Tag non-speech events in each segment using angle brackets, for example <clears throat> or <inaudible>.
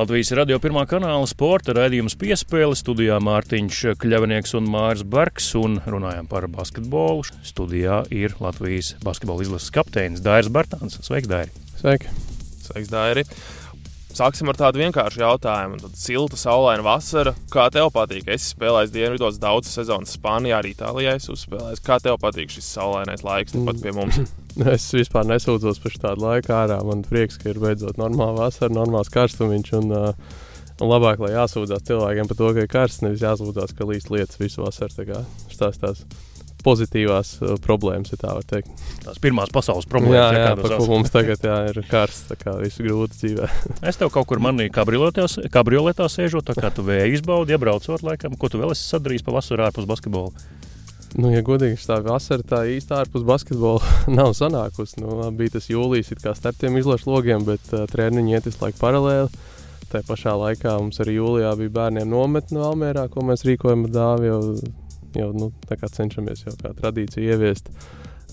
Latvijas radio pirmā kanāla sporta raidījums piespēle studijā Mārtiņš Kļavinieks un Mārs Bergs un runājam par basketbolu. Studijā ir Latvijas basketbola izlases kapteinis Dairis Bartāns. Sveiks, Dairi! Sveiki! Sveiks, Dairi! Sāksim ar tādu vienkāršu jautājumu. Tad silta, saulaina vasara. Kā tev patīk? Es spēlēju dienvidos daudz sezonas Spānijā, arī Itālijā. Es uzspēlēju. Kā tev patīk šis saulainais laiks tepat pie mums? <laughs> <laughs> Es vispār nesūdzos par tādu laiku ārā. Man prieks, ka ir beidzot normāla vasara, normāls karstumiņš. Un, uh, un labāk, lai jāsūdzās cilvēkiem par to, ka ir karsts, nevis jāsūdzās, ka līdz lietas visu vasaru. Tas tās pozitīvās uh, problēmas, ja tā var teikt. Tās pirmās pasaules problēmas, jā, jā, par ko mums tagad jā, ir karsts, tā kā visu grūti dzīvē. <laughs> Es tev kaut kur manī kabrioletā sēžot, tā kā tu vēju izbaudi, iebraucot laikam, ko tu vēl esi sadarījis pa vasaru ārpus basketbola. Nu, ja godīgi, tā vasara tā īsti ārpus basketbola <laughs> nav sanākusi. Nu, bija tas jūlijas, starp tiem izlašu logiem, bet uh, treniņi iet visu laiku paralēli. Tā pašā laikā mums arī jūlijā bija bērniem nometne Valmērā, ko mēs rīkojam dāvi jau jau nu, cenšamies jau kā tradīciju ieviest.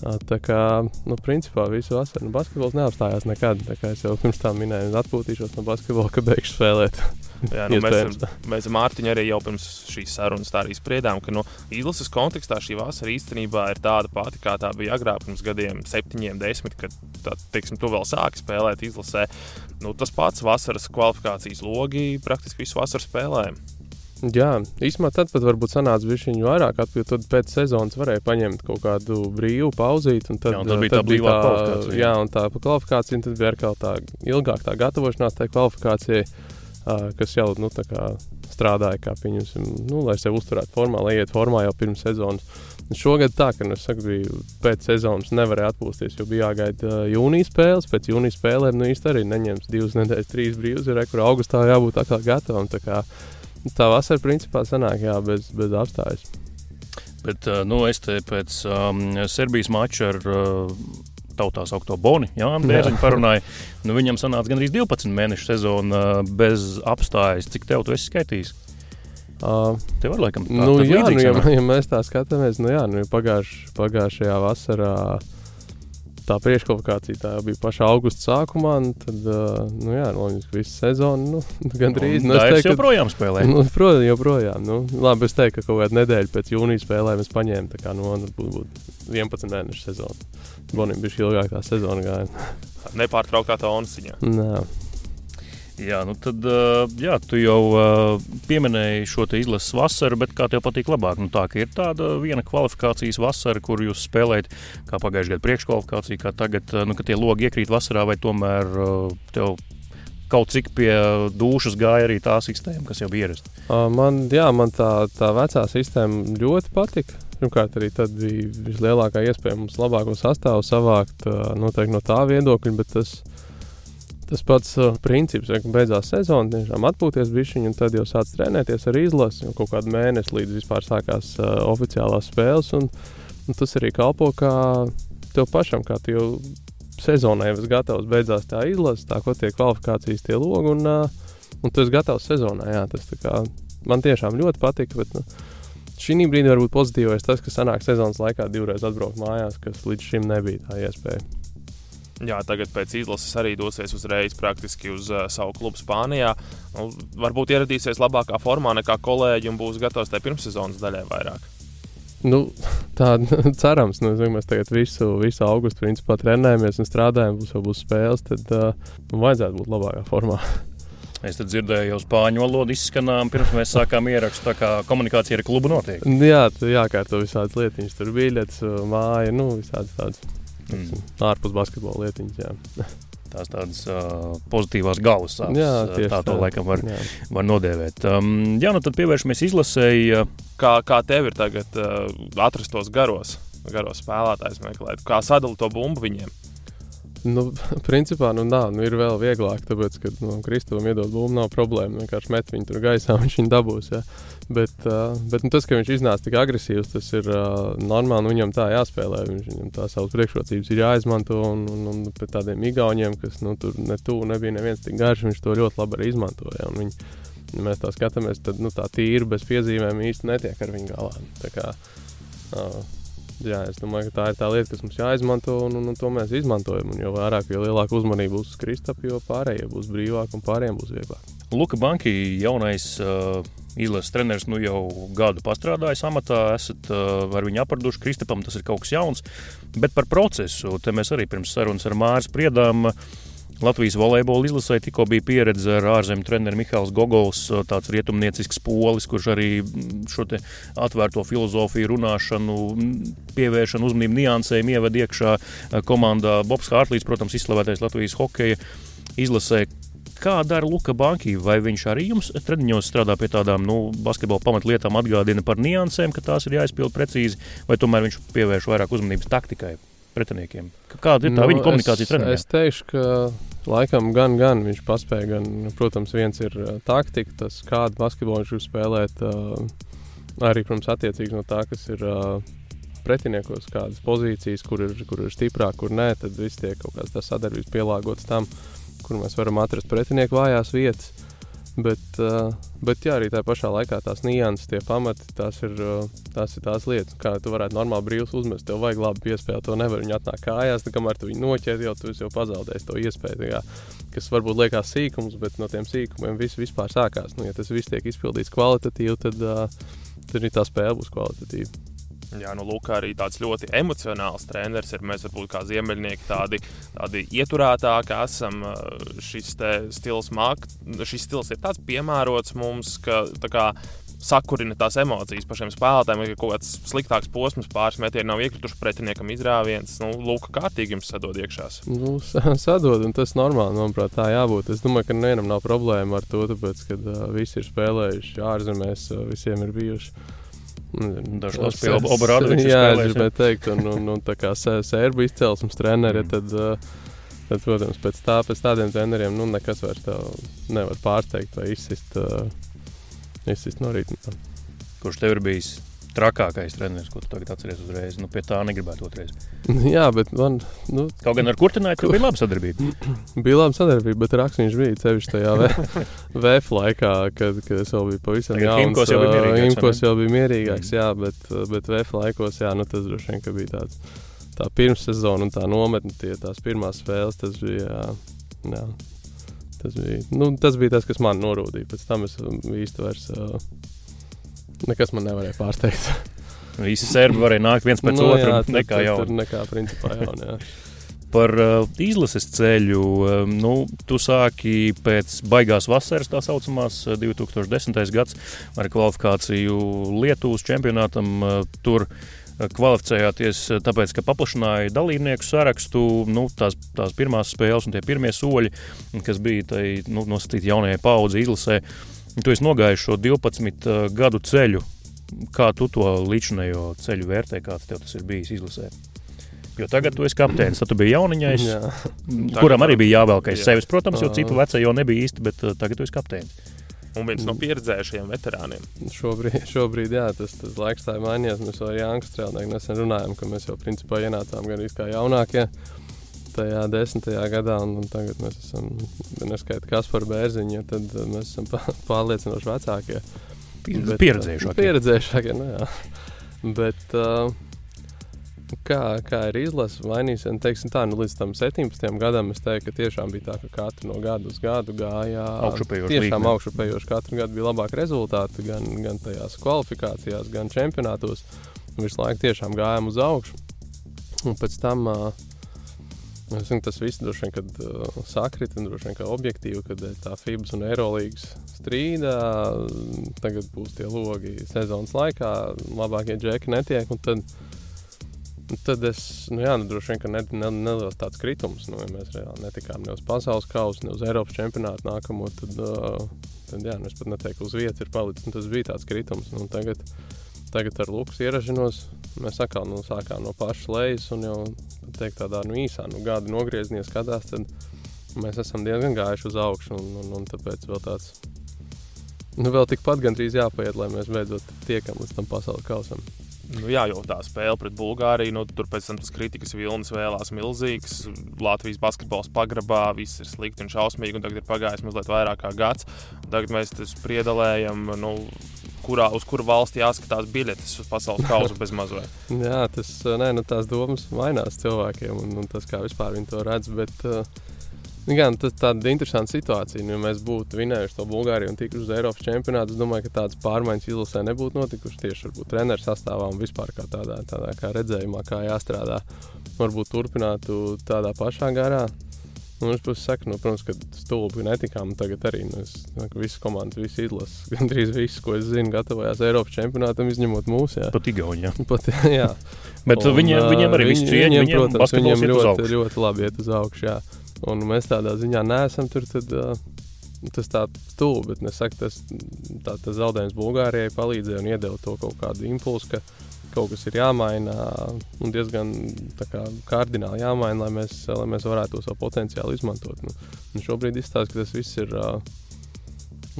Tā kā, nu, principā visu vasaru nu, basketbols neapstājās nekad. Es jau pirms tam minēju, atpūtīšos no basketbola, ka beigšu spēlēt. <laughs> Jā, nu, mēs, mēs ar Mārtiņu arī jau pirms šīs sarunas tā arī spriedām, ka no nu, izlases kontekstā šī vasara īstenībā ir tāda pati, kā tā bija agrāk, pirms gadiem, septiņiem, desmit, kad tā, teiksim, tu vēl sāki spēlēt izlasē. Nu, tas pats vasaras kvalifikācijas logi praktiski visu vasaru spēlējām. Jā, īstenībā tad pat varbūt sanāca viņa vairāk, jo tad pēc sezonas varēja paņemt kaut kādu brīvu pauzīti. Tad, jā, tad bija tad tā brīvā kvalifikācija. Jā, un tā kvalifikācija, un tad bija arī tā ilgāk tā gatavošanās tai kvalifikācijai, uh, kas jau nu, strādāja, kā pieņemsim, nu, lai sevi uzturētu formā, lai iet formā jau pirms sezonas. Šogad tā, ka nu, saku, bija pēc sezonas nevarēja atpūsties, jo bija jāgaida uh, jūnijas spēles. Pēc jūnijas spēlēm nu, īstenībā arī neņems divas nedēļas, trīs brīvus, ir kur augustā jābūt tā kā gatavam. Tā kā, Tā vasara principā sanāk jā, bez, bez apstājas. Bet nu, es te pēc um, Serbijas mača ar uh, tautā saukto Boni, Jā, Bērziņu parunāju. Nu, viņam sanāca gandrīz 12 mēnešu sezona uh, bez apstājas. Cik tev tu esi skaitījis? Uh, Tev var laikam tā, nu, jā, nu, ja, ja mēs tā skatāmies, nu jā, nu, pagājuš, pagājušajā vasarā uh, tā priekškvalifikācija tā bija pašā augusta sākumā. Tad, nu, jā, loģiski, visu sezonu nu, <laughs> gandrīz. Nu, es teiktu, ka joprojām spēlē. Nu, protams, joprojām. Nu, labi, es teiktu, ka kaut kādu nedēļu pēc jūnijas spēlēm es paņēmu tā kā nu, būt, būt 11 mēnešu sezonu. Bonim bija šī ilgākā sezona gāja. Nepārtrauktā tonsiņā. Nē. Jā, nu tad, jā, tu jau pieminēji šo izlases vasaru, bet kā tev patīk labāk? Nu, tā ir tāda viena kvalifikācijas vasara, kur jūs spēlējat, kā pagājušajā gadā priekškvalifikācija, kā tagad, nu, kad tie logi iekrīt vasarā, vai tomēr tev kaut cik pie dušas gāja arī tā sistēma, kas jau bija ierasta? Man, jā, man tā, tā vecā sistēma ļoti patika. Pirmkārt, arī tad bija vislielākā iespēja mums labāko sastāvu savākt noteikti no tā viedokļa, bet tas tas pats uh, princips, ka beidzās sezona, tiešām atpūties bišķiņu, un tad jau sāc trenēties ar izlasi, jau kaut kādu mēnesi līdz vispār sākās uh, oficiālās spēles, un, un tas arī kalpo kā tev pašam, kā tu jau sezonai esi gatavs, beidzās tā izlase, tā ko tiek kvalifikācijas tie logi, un, uh, un tu esi gatavs sezonai, jā, tas kā, man tiešām ļoti patika, bet, nu, šī brīdī varbūt pozitīvais tas, ka sanāk sezonas laikā divreiz atbraukt mājās, kas līdz šim nebija tā iespēja. Jā, tagad pēc izlases arī dosies uzreiz praktiski uz uh, savu klubu Spānijā. Nu, varbūt ieradīsies labākā formā nekā kolēģi un būs gatavs tajā pirmssezonas daļai vairāk. Nu, tā <laughs> cerams, nu, zinu, mēs tagad visu, visu augustu principā trenējamies un strādājam, būs jau būs spēles, tad uh, vajadzētu būt labākā formā. <laughs> Es dzirdēju, jau spāņu valodu izskanām, pirms mēs sākām ierakstīt, tā kā komunikācija ar klubu notiek. Jā, tur jākārto visādas lietas, tur bija lietas, māja, nu, visādas tādas mm. ārpus basketbola lietiņas. <laughs> Tās tādas uh, pozitīvās galvas sāpes. Jā, tieši tā to tā. laikam var, jā. var nodēvēt. Um, jā, nu tad pievēršamies izlasēji. Kā, kā tev ir tagad uh, atrast tos garos, garos spēlētājus meklēt? Kā sadalīt to bumbu viņiem? Nu, <laughs> principā nu, nā, nu, ir vēl vieglāk, tāpēc, ka nu, Kristovam iedod bumbu, nav problēma. Vienkārši met viņu tur gaisā, <laughs> viņš viņu dabūs. Ja. Bet, uh, bet nu, tas, ka viņš iznāca tik agresīvs, tas ir uh, normāli. Nu, viņam tā jāspēlē, viņš, viņam tā savas priekšrocības ir jāizmanto. Un, un, un pēc tādiem igauniem, kas nu, tur ne tuvu nebija neviens tik garš, viņš to ļoti labi arī izmantoja. Viņi, ja mēs tā skatāmies, tad nu, tā tīri bez piezīmēm īsti netiek ar viņu galā. Tā kā, uh, Jā, es domāju, ka tā ir tā lieta, kas mums jāizmanto, un, un, un to mēs izmantojam. Un jo vairāk, jo lielāka uzmanība būs uz Kristapam, jo pārējie būs brīvāki un pārējiem būs vieglāk. Luka Banki, jaunais uh, izlases treneris, nu jau gadu pastrādājis amatā, esat uh, ar viņu apraduši. Kristapam tas ir kaut kas jauns, bet par procesu te mēs arī pirms sarunas ar Māru spriedām. Uh, Latvijas volejbola izlasē tikko bija pieredze ar ārzemju treneru Mihāls Gogovs, tāds rietumniecisks polis, kurš arī šo atvērto filozofiju, runāšanu, pievēršanu uzmanību niansēm ieved iekšā komandā. Bobs Hārtlīs, protams, izslavētais Latvijas hokeja izlasē. Kā dara Luka Banki? Vai viņš arī jums treniņos strādā pie tādām nu, basketbola pamatlietām, atgādina par niansēm, ka tās ir jāizpild precīzi, vai tomēr viņš pievērš vairāk uzmanības taktikai? Pretiniekiem? Kāda ir tā nu, viņa komunikācija treniņā? Es teikšu, ka laikam gan, gan viņš paspēja. Gan, protams, viens ir taktika, tas kādu basketbolu viņš grib spēlēt. Arī, protams, attiecīgi no tā, kas ir pretiniekos, kādas pozīcijas, kur ir, kur ir stiprāk, kur nē, tad viss tiek kaut kāds sadarbības pielāgots tam, kur mēs varam atrast pretinieku vājās vietas. Bet, uh, bet jā, arī tā pašā laikā tās nianses, tie pamati, tās ir, uh, tās ir tās lietas, kā tu varētu normāli brīvs uzmest. Tev vajag labi piespēlēt, to nevar viņi atnākt kājās, tā kamēr tu viņu noķer, jau tu jau pazaudēsi to iespēju. Jā, kas varbūt liekas sīkums, bet no tiem sīkumiem viss vispār sākās. Nu, ja tas viss tiek izpildīts kvalitatīvi, tad, uh, tad arī tā spēle būs kvalitatīva. Jā, nu, Lūk, arī tāds ļoti emocionāls treneris ir. Mēs varbūt kā ziemeļnieki tādi, tādi ieturētāki esam. Šis stils, māk, šis stils ir tāds piemērots mums, ka kā, sakurina tās emocijas pašiem spēlētājiem. Ja kaut kāds sliktāks posms, pāris metieni nav iekrituši pretiniekam izrāviens, nu, lūk, kārtīgi jums sadod iekšā. Nu, sadod, un tas normāli, manuprāt, tā jābūt. Es domāju, ka nevienam nav problēma ar to, tāpēc, ka uh, visi ir spēlējuši ārzemēs, uh, visiem ir bijuši Dažos pie Obradoviča jā, es gribēju teikt, un, un, un tā kā sērbu izcelsmes treneri, mm. tad, uh, tad, protams, pēc, tā, pēc tādiem treneriem, nu, nekas vairs tev nevar pārsteigt vai izsist, uh, izsist no rītma. Kurš tev ir bijis trakākais treneris, ko tu tagad atceries uzreiz. Nu, pie tā negribētu otrreiz. <laughs> Jā, bet man. Nu, Kaut gan ar kurtināju, tur bija laba sadarbība. <clears throat> bija laba sadarbība, bet rakstniņš bija sevišķi tajā VF <laughs> laikā, kad, kad es vēl biju pavisam jauns. Imkos jau bija mierīgāks. Imkos jau bija mierīgāks, jā, bet, bet VF laikos, jā, nu tas droši vien, bija tāds. Tā pirmssezona un tā nometne, tie tās pirmās spēles, tas bija. Jā, jā. Tas bija, nu, tas bija tas, kas man norūdīja. Pēc tam es īsti vairs uh, Nekas man nevarēja pārsteigt. Visi serbi varēja nākt viens pēc nu, otra. Jā, nekā jau tur nekā principā jaun, jā. <laughs> Par uh, izlases ceļu. Uh, nu, tu sāki pēc baigās vasaras, tā saucamās, 2010. gads ar kvalifikāciju Lietuvas čempionātam. Uh, tur kvalificējāties tāpēc, ka paplašināja dalībnieku sarakstu. Nu, tās, tās pirmās spēles un tie pirmie soļi, kas bija tai, nu, nosacīti jaunajai paudzei izlasē. Uh, Tu esi nogājis šo 12 uh, gadu ceļu. Kā tu to līdzinējo ceļu vērtē, kāds tev tas ir bijis izlasē? Jo tagad tu esi kapteinis, tad tu biji jauniņais, jā. <laughs> kuram arī bija jāvelkais sevis, protams, jo citu vecā jau nebija īsti, bet uh, tagad tu esi kapteinis. Un viens no pieredzējušajiem veterāniem. Šobrīd, <laughs> šobrīd jā, tas, tas laiks tā ir mainījies. Mēs ar Jānu Strēlnieku nesen runājām, ka mēs jau principā ienācām gan kā jaunākie. Ja tajā desmitajā gadā, un, un tagad mēs esam neskaidri kas par bērziņu, tad mēs esam pārliecinoši vecākie. Bet, pieredzējušākie. Pieredzējušākie, nu jā. Bet, uh, kā, kā ir izlase, mainīsies. Teiksim, tā, nu, līdz tam 17 gadam es teiktu, ka tiešām bija tā, ka katru no gada uz gadu gāja augšupējoši. Tiešām augšupējoši. Katru gadu bija labāki rezultāti gan, gan tajās kvalifikācijās, gan čempionātos. Visu laiku tiešām gājām uz augšu. Un pēc tam uh, Es zinu, tas viss droši vien, kad uh, sakrit, un droši vien, ka objektīvi, kad tā FIBS un Eirolandes strīdā, tagad būs tie logi sezonas laikā, labākie džeki netiek. Tad, tad es, nu jā, nu, droši vien, ka ne, ne, neliels tāds kritums, nu, ja mēs reāli netikām ne uz pasaules kausa, ne uz Eiropas čempionātu nākamo, tad, uh, tad jā, nu, es pat neteiktu, uz vietas ir palicis. Tas bija tāds kritums. Nu, tagad, tagad ar Lukas ierašanos Mēs atkal nu, sākām no pašas lejas un jau teikt, tādā nu, īsā nu, gada nogriezienā skatās. Tad mēs esam diezgan gājuši uz augšu, un, un, un tāpēc vēl tāds. Nu, vēl tikpat gandrīz jāpaiet, lai mēs beidzot tiekam līdz tam pasaules kausam. Nu, jā, jau tā spēle pret Bulgāriju, nu, tur pēc tam tas kritikas vilnis vēlās milzīgs. Latvijas basketbols pagrabā, viss ir slikti un šausmīgi, un tagad ir pagājis mazliet vairāk kā gads. Tagad mēs spriedalējam, nu, kurā, uz kuru valsti jāskatās biļetes uz pasaules kausa bez mazliet. <laughs> jā, tas, nē, nu, tās domas mainās cilvēkiem, un, un tas, kā vispār viņi to redz. Bet, uh, Gan, tas ir tāds interesants situācija. Nu, ja mēs būtu vinējuši to Bulgāriju un tikuši uz Eiropas čempionātu, es domāju, ka tādas pārmaiņas izlasē nebūtu notikušas tieši treneru sastāvā un vispār kā tādā, tādā kā redzējumā, kā jāstrādā. Varbūt turpinātu tādā pašā garā. Nu, es puses saku, nu, protams, ka stulbi netikām. Tagad arī nu, es, nu, visas komandas, visas izlases, <laughs> gandrīz visas, ko es zinu, gatavojās Eiropas čempionātam, izņemot mūsu. Jā. Pat Igaunijā. <laughs> Pat, jā. Bet un, viņiem, viņiem arī viss cieņa, viņiem, viņiem, protams, viņiem ļoti, ļoti labi iet uz augšu. Jā. Un mēs tādā ziņā neesam tur. Tad, uh, Tas tā stulbi, bet nesaku, tas, tā, tas zaudējums Bulgārijai palīdzēja un iedeva to kaut kādu impulsu, ka kaut kas ir jāmaina un diezgan kā, kardināli jāmaina, lai mēs, lai mēs varētu to savu potenciālu izmantot. Nu, šobrīd izstāsta, ka tas viss ir uh,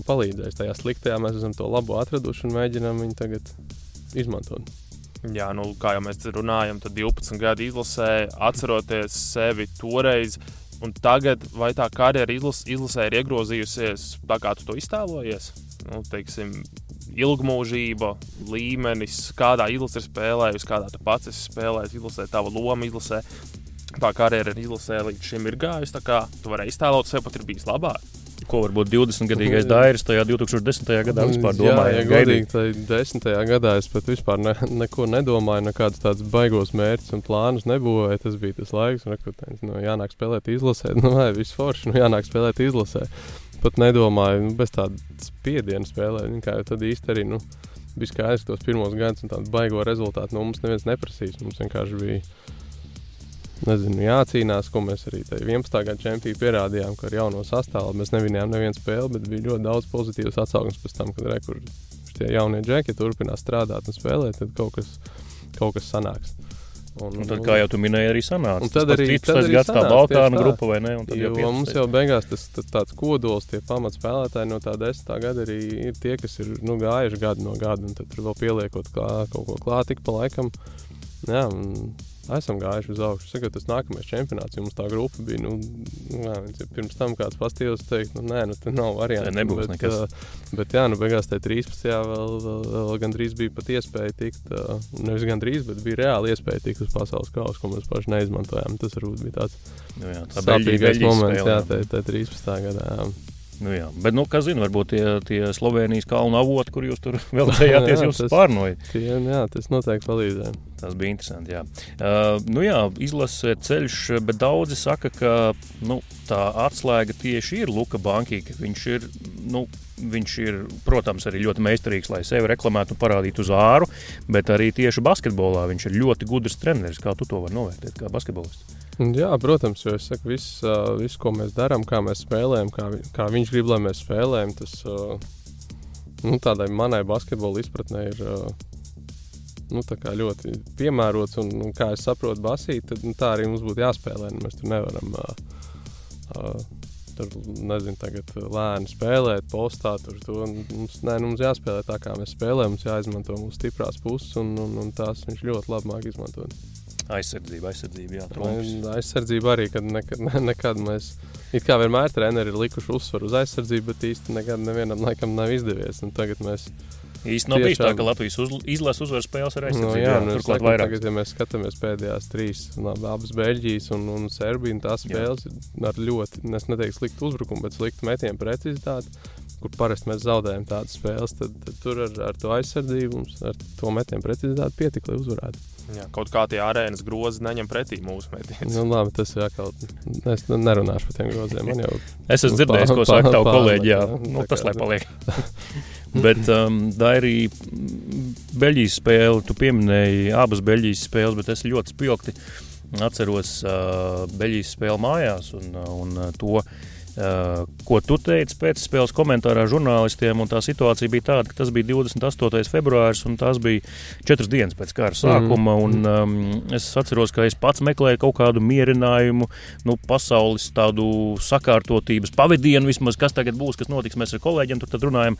palīdzējis. Tajā sliktajā mēs esam to labo atraduši un mēģinām viņu tagad izmantot. Jā, nu, kā jau mēs runājam, tad 12 gadu izlasē, atceroties sevi toreiz. Un tagad, vai tā karjera izlas, izlasē ir iegrozījusies tā, kā tu to iztēlojies? Nu, teiksim, ilgmūžība, līmenis, kādā izlasē ir spēlējusi, kādā tu pats esi spēlējis, izlasē, tava loma izlasē. Tā karjera izlasē līdz šim ir gājusi. Tā kā tu vari iztēlot, sev pat ir bijis labāk. Ko varbūt 20-gadīgais Dairis tajā 2010. gadā vispār Mm, Jā, domāja? ja godīgi, tad desmitajā gadā es pat vispār ne, neko nedomāju, nekādus tādus baigos mērķus un plānus nebūvēju. Tas bija tas laiks, kad nu, jānāk spēlēt izlasē. <laughs> Nu, vai viss forši, nu, jānāk spēlēt izlasē. Pat nedomāju, nu, bez tāda spiediena spēlēt. Kā jau tad īsti arī nu, bija skaidrs, ka tos pirmos gadus tādu baigo rezultātu no mums neviens neprasīs. Mums vienkārši bija nezinu, jācīnās, ko mēs arī 11. gada čempionā pierādījām, ka ar jauno sastāvu mēs nevinājām nevienu spēli, bet bija ļoti daudz pozitīvas atsauksmes pēc tam, kad re, kur šie jaunie džeki turpinās strādāt un spēlēt, tad kaut kas, kaut kas sanāks. Un tad, kā jau tu minēji, arī sanāca. Un tad arī- tad arī gads tā tā. grupa vai ne? Un Jo jau mums jau beigās tas, tas tāds kodols, tie pamatspēlētāji no tā desmitā gada arī ir tie, kas ir nu, gājuši gadu no gada, un tad tur vēl pieliekot klā, kaut ko klāt, tik pa laikam. Jā, un esam gājuši uz augšu. Sakat, tas nākamais čempionāts, jo mums tā grupa bija. Nu, jā, ja pirms tam kāds pastījos, teikt, nu, nē, nu, tā nav variants. Te nebūs bet, nekas. ā, Bet, jā, nu, beigās tajā 13. vēl, vēl, vēl gandrīz bija pat iespēja tikt, ā, nevis gandrīz, bet bija reāli iespēja tikt uz pasaules kausa, ko mēs paši neizmantojām. Tas varbūt bija tāds Nu, jā, tā sāpīgais moments, jā, tajā 13. gadā. Jā. Nu, jā. Bet, nu, kā zinu, varbūt tie, tie Slovenijas kalnu avoti, kur jūs tur <laughs> vēlējāties, <laughs> Jā, jūs tas- pārnojat. Tie, jā, tas noteikti palīdzēja. Tas bija interesanti. Jā, uh, nu, jā izlase ceļš, bet daudzi saka, ka nu, tā atslēga tieši ir Luka Bankī. Viņš ir, nu, viņš ir, protams, arī ļoti meistarīgs, lai sevi reklamētu un parādītu uz āru, bet arī tieši basketbolā viņš ir ļoti gudrs treneris. Kā tu to vari novērtēt, kā basketbolists? Jā, protams, jo es saku, viss, ā, viss ko mēs darām, kā mēs spēlējam, kā, kā viņš grib, lai mēs spēlējam, tas nu, tādai manai basketbola izpratnē ir nu, ļoti piemērots. Un, un kā es saprotu, basīt, tad nu, tā arī mums būtu jāspēlē. Nu, mēs tur nevaram. ā, Tur, nezinu, tagad lēni spēlēt, postā. Tur, to, mums, nē, nu, mums jāspēlē tā, kā mēs spēlējam. Mums jāizmanto mūsu stiprās puses, un, un, un tās viņš ļoti labi māk izmantot. Aizsardzība, aizsardzība, jā, trumps. Aizsardzība arī, kad nekad, <laughs> ne, nekad mēs. It kā vienmēr treneri ir likuši uzsvaru uz aizsardzību, bet īsti nekad nevienam laikam nav izdevies. Un tagad mēs. Īsti nav bijis tā, tiešām- ka Latvijas uz, izlases uzvaras spēles ar Nu, aizsardzību. jā, jā, nu, turklāt saku, vairāk. tagad, ja mēs skatāmies pēdējās trīs, abas Beļģijas un, un Serbija, un tās Jā. spēles ir ar ļoti, es neteiktu sliktu uzbrukumu, bet sliktu metienu precizitāti, kur parasti mēs zaudējam tādas spēles, tad, tad tur ar, ar to aizsardzību ar to metienu precizitāti pietika, lai uzvarētu. Jā, kaut kā tie arēnas grozi neņem pretī mūsu metienus. Nu, labi, tas ir atkal. Es nu, nerunāšu par tiem groziem. Man jau Es esmu Nu, dzirdējis, ko saka tavu kolēģi. Jā, nu, tas lai paliek. <laughs> bet um, tā ir arī Beļģijas spēle. Tu pieminēji abas Beļģijas spēles, bet es ļoti spilgti atceros uh, Beļģijas spēli mājās un, un uh, to. Uh, ko tu teici pēc spēles komentārā žurnālistiem? Tā situācija bija tāda, ka tas bija 28. februāris un tas bija četras dienas pēc kara Mhm. sākuma. Mm. Un, um, es atceros, ka es pats meklēju kaut kādu mierinājumu, nu, pasaules tādu sakārtotības pavadienu, vismaz kas tagad būs, kas notiks. Mēs ar kolēģiem tur runājam.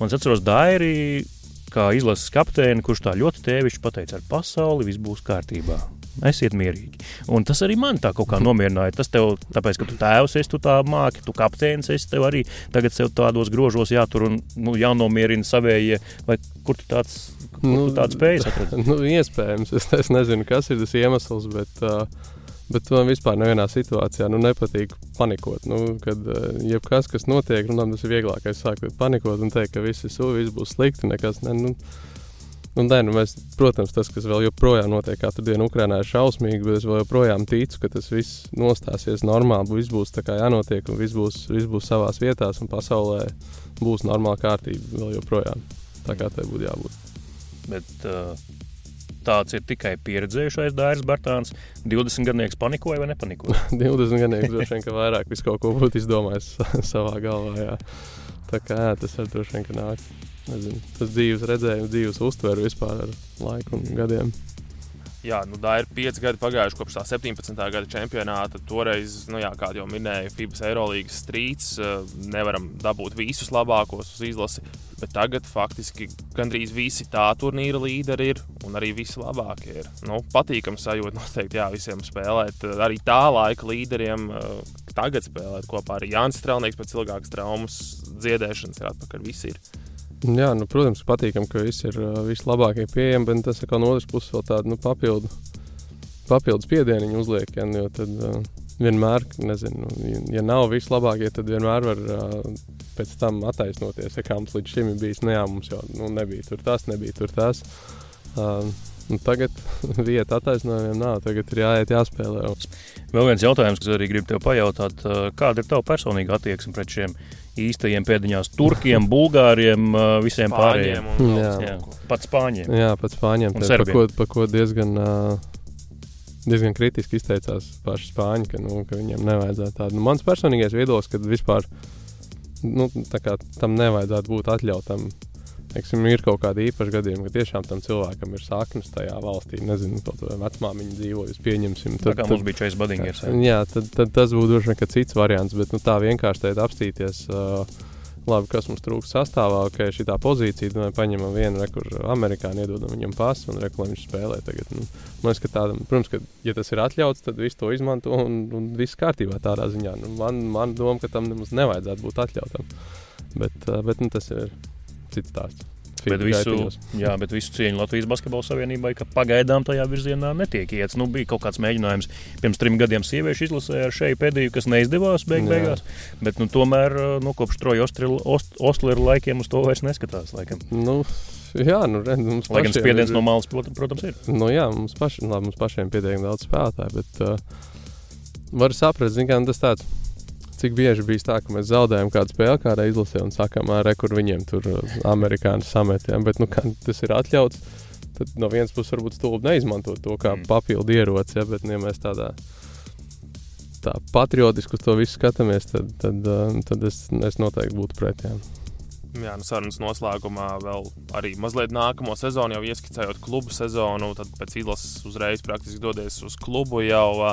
Un es atceros Dairi, kā izlases kapteini, kurš tā ļoti tēvišķi pateica, ar pasauli viss būs kārtībā. Esiet mierīgi. Un tas arī man tā kaut kā nomierināja. Tas tev, tāpēc, ka tu tēvs esi, tu tā māki, tu kapteinis esi, tev arī tagad sev tādos grožos jātur un nu, jānomierina savējie. Vai kur tu tāds, kur nu, tu tāds spējas <laughs> atrast? Nu, iespējams, es, es nezinu, kas ir tas iemesls, bet, uh, bet man vispār nevienā situācijā nu, nepatīk panikot. Nu, kad uh, jebkas, kas notiek, nu, tas ir vieglākais sākt panikot un teikt, ka viss, ir su, viss būs slikti. Nekas, ne, nu, Un, nē, nu mēs, protams, tas, kas vēl joprojām notiek katru dienu Ukrajinā, ir šausmīgi, bet es joprojām ticu, ka tas viss nostāsies normāli, viss būs tā kā jānotiek, un viss būs, viss būs savās vietās, un pasaulē būs normāla kārtība vēl joprojām. Tā kā tai būtu jābūt. Bet, uh, tāds ir tikai pieredzējušais Dairis Bartāns. 20 gadnieks panikoja vai nepanikoja? <laughs> 20 gadnieks droši vien, ka vairāk visu kaut ko būtu izdomājis <laughs> savā galvā. Jā. Tā kā jā, tas ir droši vien, ka nāk. Nezinu, tas dzīves redzējums, dzīves uztveru vispār ar laiku un gadiem. Jā, nu, tā ir pieci gadi pagājuši kopš tā 17. gada čempionāta. Toreiz, nu, jā, kā jau minēju, FIBA Eirolandes strīds. Nevaram dabūt visus labākos uz izlasi, bet tagad faktiski gandrīz visi tā turnīra līderi ir un arī visi labākie ir. Nu, patīkami sajūta <laughs> noteikti jā, visiem spēlēt. Arī tā laika līderiem tagad spēlēt kopā ar Jānis Strelnieks pēc ilgākas traumas dziedēšanas ir atpakaļ. Visi ir. Jā, nu, protams, patīkami, ka viss ir vislabākie pieejami, bet tas ir no otras puses vēl tādu nu, papildu, papildus piedienu uzliek. Ja, jo tad uh, vienmēr, nezinu, ja, ja nav vislabākie, tad vienmēr var uh, pēc tam attaisnoties, ja kā mums līdz šim ir bijis. Ne, jā, mums jau nu, nebija tur tas, nebija tur tas. Uh, Nu, tagad <laughs> vieta attaisnojumiem nav. Tagad ir jāiet, jāspēlē. Vēl viens jautājums, kas arī gribu tev pajautāt. Kāda ir tava personīga attieksme pret šiem īstajiem pēdiņās turkiem, <laughs> bulgāriem, visiem pārējiem? Un, jā. jā, pat spāņiem. Jā, pat spāņiem. Un Par ko, par ko diezgan, diezgan kritiski izteicās paši spāņi, ka, nu, ka viņiem nevajadzētu tādu. Nu, mans personīgais viedoklis, ka vispār nu, tā kā tam nevajadzētu būt atļautam. Teiksim, ir kaut kādi īpaši gadījumi, ka tiešām tam cilvēkam ir saknes tajā valstī. Nezinu, kaut kāda vecmāmiņa dzīvojusi, pieņemsim. Tā kā mums bija Čais Badingers. Jā, tad, tad tas būtu droši vien cits variants, bet nu, tā vienkārši teikt apstīties. Uh, Labi, kas mums trūkst sastāvā, ka šī pozīcija, tad paņemam vienu rekursu, amerikāņu, iedodam viņam pasu un reku, viņš spēlē. Tagad, nu, man liekas, ka tādam, protams, ka, ja tas ir atļauts, tad viss to izmanto un, un viss kārtībā tādā ziņā. Nu, man, man doma, ka tam nemaz nevajadzētu būt atļautam. Bet, bet nu, tas ir cits stāsts. Bet visu, jā, bet visu cieņu Latvijas Basketbalu Savienībai, ka pagaidām tajā virzienā netiek iets. Nu, bija kaut kāds mēģinājums pirms trim gadiem sieviešu izlasē ar šeit pēdējo, kas neizdevās beig beigās. Bet nu, tomēr nu, kopš Troja Ostlera laikiem uz to vairs neskatās. Laikam. Nu, jā, nu, redz, mums Lai gan spiediens ir- no malas, protams, ir. Nu, jā, mums, paši, labi, mums pašiem pietiekami daudz spēlētāju, bet uh, var saprast, zin, kā, nu, tas tāds. Cik bieži bija tā, ka mēs zaudējām kādu spēli, kādā izlasē, un sakām, ar kur viņiem tur uh, amerikāņu sametiem. Bet, nu, kā tas ir atļauts, tad no vienas puses varbūt stulbi neizmantot to kā Mm. papildu ieroci, ja, bet, nu, ja mēs tādā tā patriotiski uz to visu skatāmies, tad, tad, uh, tad es, es noteikti būtu pret. Jā. Nu sarunas noslēgumā vēl arī mazliet nākamo sezonu, jau ieskicējot klubu sezonu. Tad pēc izlases uzreiz praktiski dodies uz klubu. Jau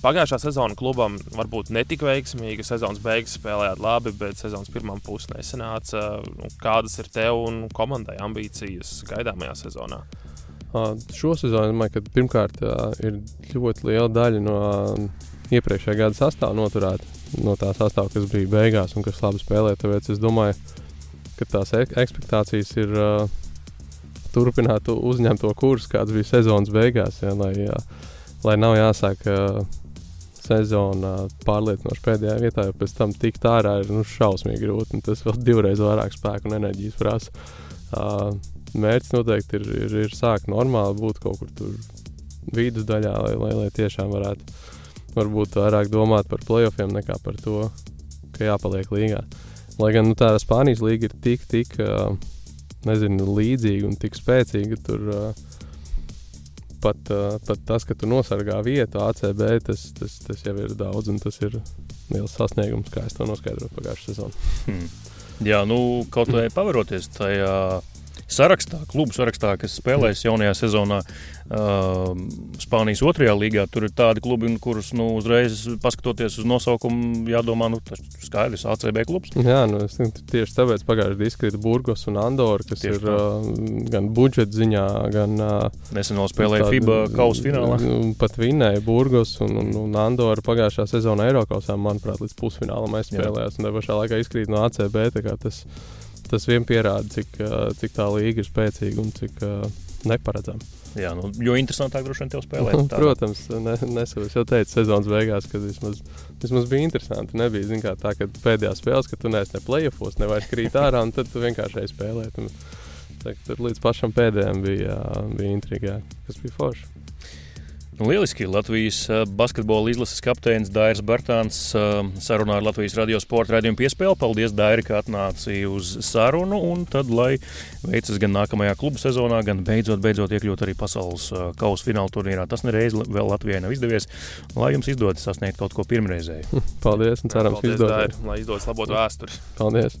pagājušā sezona klubam varbūt netika veiksmīga. Sezonas beigas spēlējāt labi, bet sezonas pirmā puse nesenāca. Nu, Kādas ir tev un komandai ambīcijas gaidāmajā sezonā? Šo sezonu ka pirmkārt ir ļoti liela daļa no iepriekšējā gada sastāvā noturēta. No tā sastāvā, kas bija beigās un kas labi spēlē. Tāpēc es domāju, ka tās ek- ekspektācijas ir uh, turpināt to uzņemto kursu, kāds bija sezonas beigās. Ja, lai, uh, lai nav jāsāk uh, sezona pārliecinoši pēdējā vietā, jo pēc tam tikt ārā ir nu, šausmīgi grūti. Tas vēl divreiz vairāk spēku un enerģijas prasa. Uh, mērķis noteikti ir, ir, ir sākt normāli būt kaut kur tur vidusdaļā, lai, lai, lai tiešām varētu varbūt vairāk domāt par playoffiem nekā par to, ka jāpaliek līgā. Lai gan nu, tā Spānijas līga ir tik, tik nezinu, līdzīga un tik spēcīga, tur pat, pat tas, ka tu nosargā vietu ACB, tas, tas, tas jau ir daudz un tas ir liels sasniegums, kā es to noskaidroju pagājušajā sezonā. Hmm. Jā, nu, kaut vai pavaroties tajā sarakstā, klubu sarakstā, kas spēlēs jaunajā sezonā. Uh, Spānijas otrajā līgā tur ir tādi klubi, kurus nu, uzreiz paskatoties uz nosaukumu, jādomā, nu, tas ir skaidrs, ACB klubs. Jā, nu, es tieši tāpēc pagājušajā gadā izkrita Burgos un Andorra, kas tieši ir tā. uh, gan budžeta ziņā, gan. Uh, Nesen vēl spēlēja tādi, FIBA kausa finālā. Pat vinnēja Burgos un, un, un Andorra pagājušā sezonā Eiropausā, manuprāt, līdz pusfinālam aizspēlējās. Un tā pašā laikā izkrīt no ACB. Tas, tas vien pierāda, cik, cik tā līga ir spēcīga un cik neparedzama. Jā, nu, jo interesantāk droši vien tev spēlēt. Tā. Protams, ne, nesu, es jau teicu, sezonas beigās, kad vismaz, vismaz bija interesanti. Nebija kā, tā, ka pēdējā spēlē, kad tu neesi ne plēsofos, ne vairs krīt ārā, un tad tu vienkārši spēlēji. Tur līdz pašam pēdējiem bija, bija intriga, kas bija forši. Nu, lieliski. Latvijas basketbola izlases kapteinis Dairis Bartāns sarunā ar Latvijas radio sporta raidījumu piespēli. Paldies, Dairi, ka atnāci uz sarunu. Un tad, lai veicas gan nākamajā klubu sezonā, gan beidzot, beidzot iekļūt arī pasaules kausa fināla turnīrā. Tas nereiz vēl Latvijai nav izdevies. Lai jums izdodas sasniegt kaut ko pirmreizēju. Paldies, un cerams, ka izdosies. Lai izdodas labot vēsturi. Paldies!